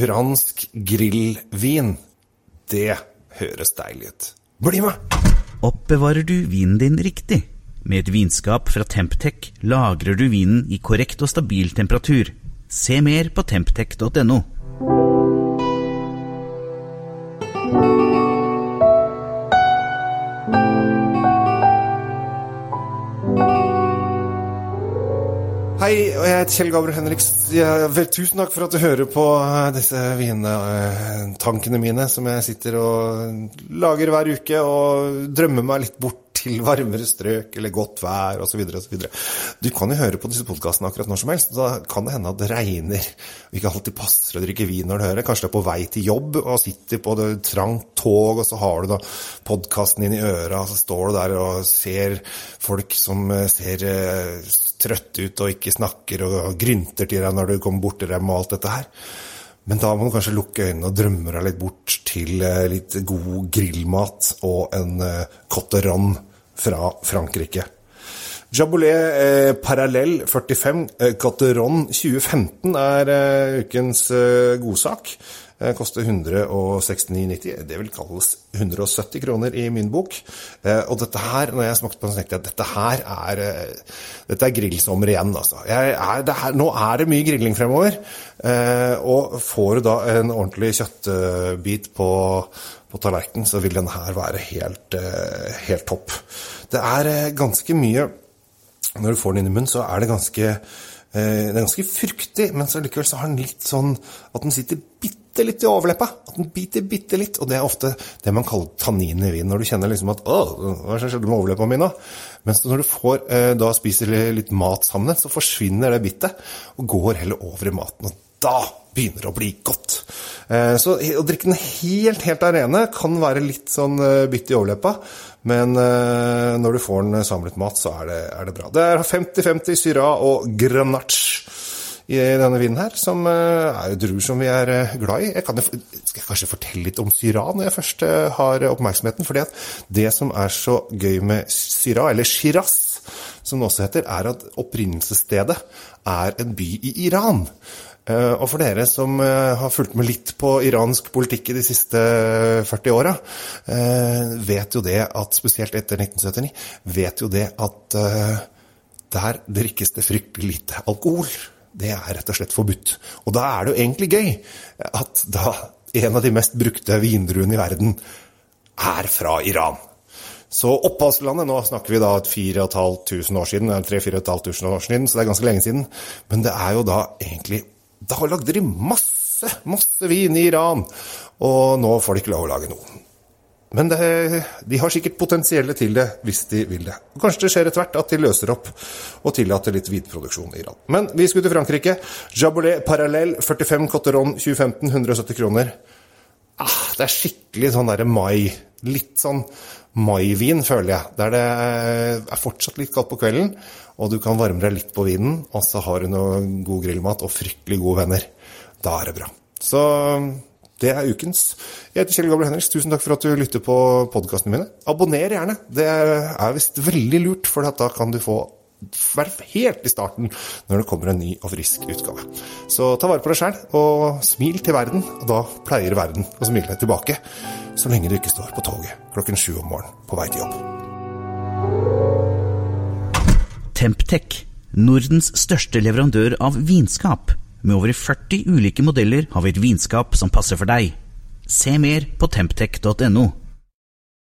fransk grillvin. Det høres deilig ut. Bli med! Oppbevarer du vinen din riktig? Med et vinskap fra Temptec lagrer du vinen i korrekt og stabil temperatur. Se mer på temptec.no. Hei, og jeg heter Kjell Gabriel Henriks. Tusen takk for at du hører på eh, disse vintankene mine som jeg sitter og lager hver uke og drømmer meg litt bort til varmere strøk eller godt vær osv. osv. Du kan jo høre på disse podkastene akkurat når som helst. Da kan det hende at det regner og ikke alltid passer å drikke vin når du hører. Kanskje du er på vei til jobb og sitter på et trangt tog, og så har du da podkasten din i øra, og så står du der og ser folk som eh, ser eh, trøtte ut og ikke snakker og grynter til deg når du kommer bort til dem og alt dette her. Men da må du kanskje lukke øynene og drømme deg litt bort til eh, litt god grillmat og en cotteron fra Frankrike. Jaboulet eh, Parallell 45 eh, Cotteron 2015 er eh, ukens eh, godsak. Eh, koster 169,90. Det vil kalles 170 kroner i min bok. Eh, og dette her, når jeg smakte på den, tenkte jeg at dette her er, eh, dette er grillsommer igjen, altså. Er, her, nå er det mye grilling fremover. Og får du da en ordentlig kjøttbit på på tallerkenen, så vil den her være helt, helt topp. Det er ganske mye Når du får den inn i munnen, så er det ganske eh, det er ganske fruktig, men så likevel så har den litt sånn at den sitter bitte litt i overleppa. At den biter bitte litt. Og det er ofte det man kaller tannin i vin. Når du kjenner liksom at 'Å, hva skjedde med overleppa mi nå?' Mens når du får, da spiser litt mat sammen, så forsvinner det bittet og går heller over i maten. Og da begynner det å bli godt. Eh, så å drikke den helt, helt alene kan være litt sånn eh, bitt i overleppa, men eh, når du får den samlet mat, så er det, er det bra. Det er 50-50 Syra og Grenache i denne vinen her, som er jo druer som vi er glad i. Jeg kan, skal jeg kanskje fortelle litt om Syra når jeg først har oppmerksomheten? fordi det som er så gøy med Syra, eller Shiraz, som det også heter, er at opprinnelsesstedet er en by i Iran. Eh, og for dere som eh, har fulgt med litt på iransk politikk i de siste 40 åra, eh, vet jo det at spesielt etter 1979, vet jo det at der drikkes det fryktelig lite alkohol. Det er rett og slett forbudt. Og da er det jo egentlig gøy at da en av de mest brukte vindruene i verden er fra Iran. Så opphavslandet, nå snakker vi da 4500 år siden, 3500 år siden, så det er ganske lenge siden. Men det er jo da egentlig da lagde de masse, masse vin i Iran, og nå får de ikke lov å lage noe. Men det, de har sikkert potensielle til det, hvis de vil det. Kanskje det skjer etter hvert at de løser opp og tillater litt vinproduksjon i Iran. Men vi skulle til Frankrike. Jabolet Parallel 45 Cotteron 2015, 170 kroner. Ah, det er skikkelig sånn derre mai. Litt sånn maivin, føler jeg. Der det er fortsatt litt kaldt på kvelden, og du kan varme deg litt på vinen, og så har du noe god grillmat og fryktelig gode venner. Da er det bra. Så det er ukens. Jeg heter Kjell Gabriel Henriks. Tusen takk for at du lytter på podkastene mine. Abonner gjerne. Det er visst veldig lurt, for da kan du få være helt i starten når det kommer en ny og frisk utgave. Så ta vare på deg sjæl, og smil til verden. Og da pleier verden å smile tilbake. Så lenge du ikke står på toget klokken sju om morgenen på vei til jobb. Temptec, Nordens største leverandør av vinskap. Med over 40 ulike modeller har vi et vinskap som passer for deg. Se mer på temptec.no.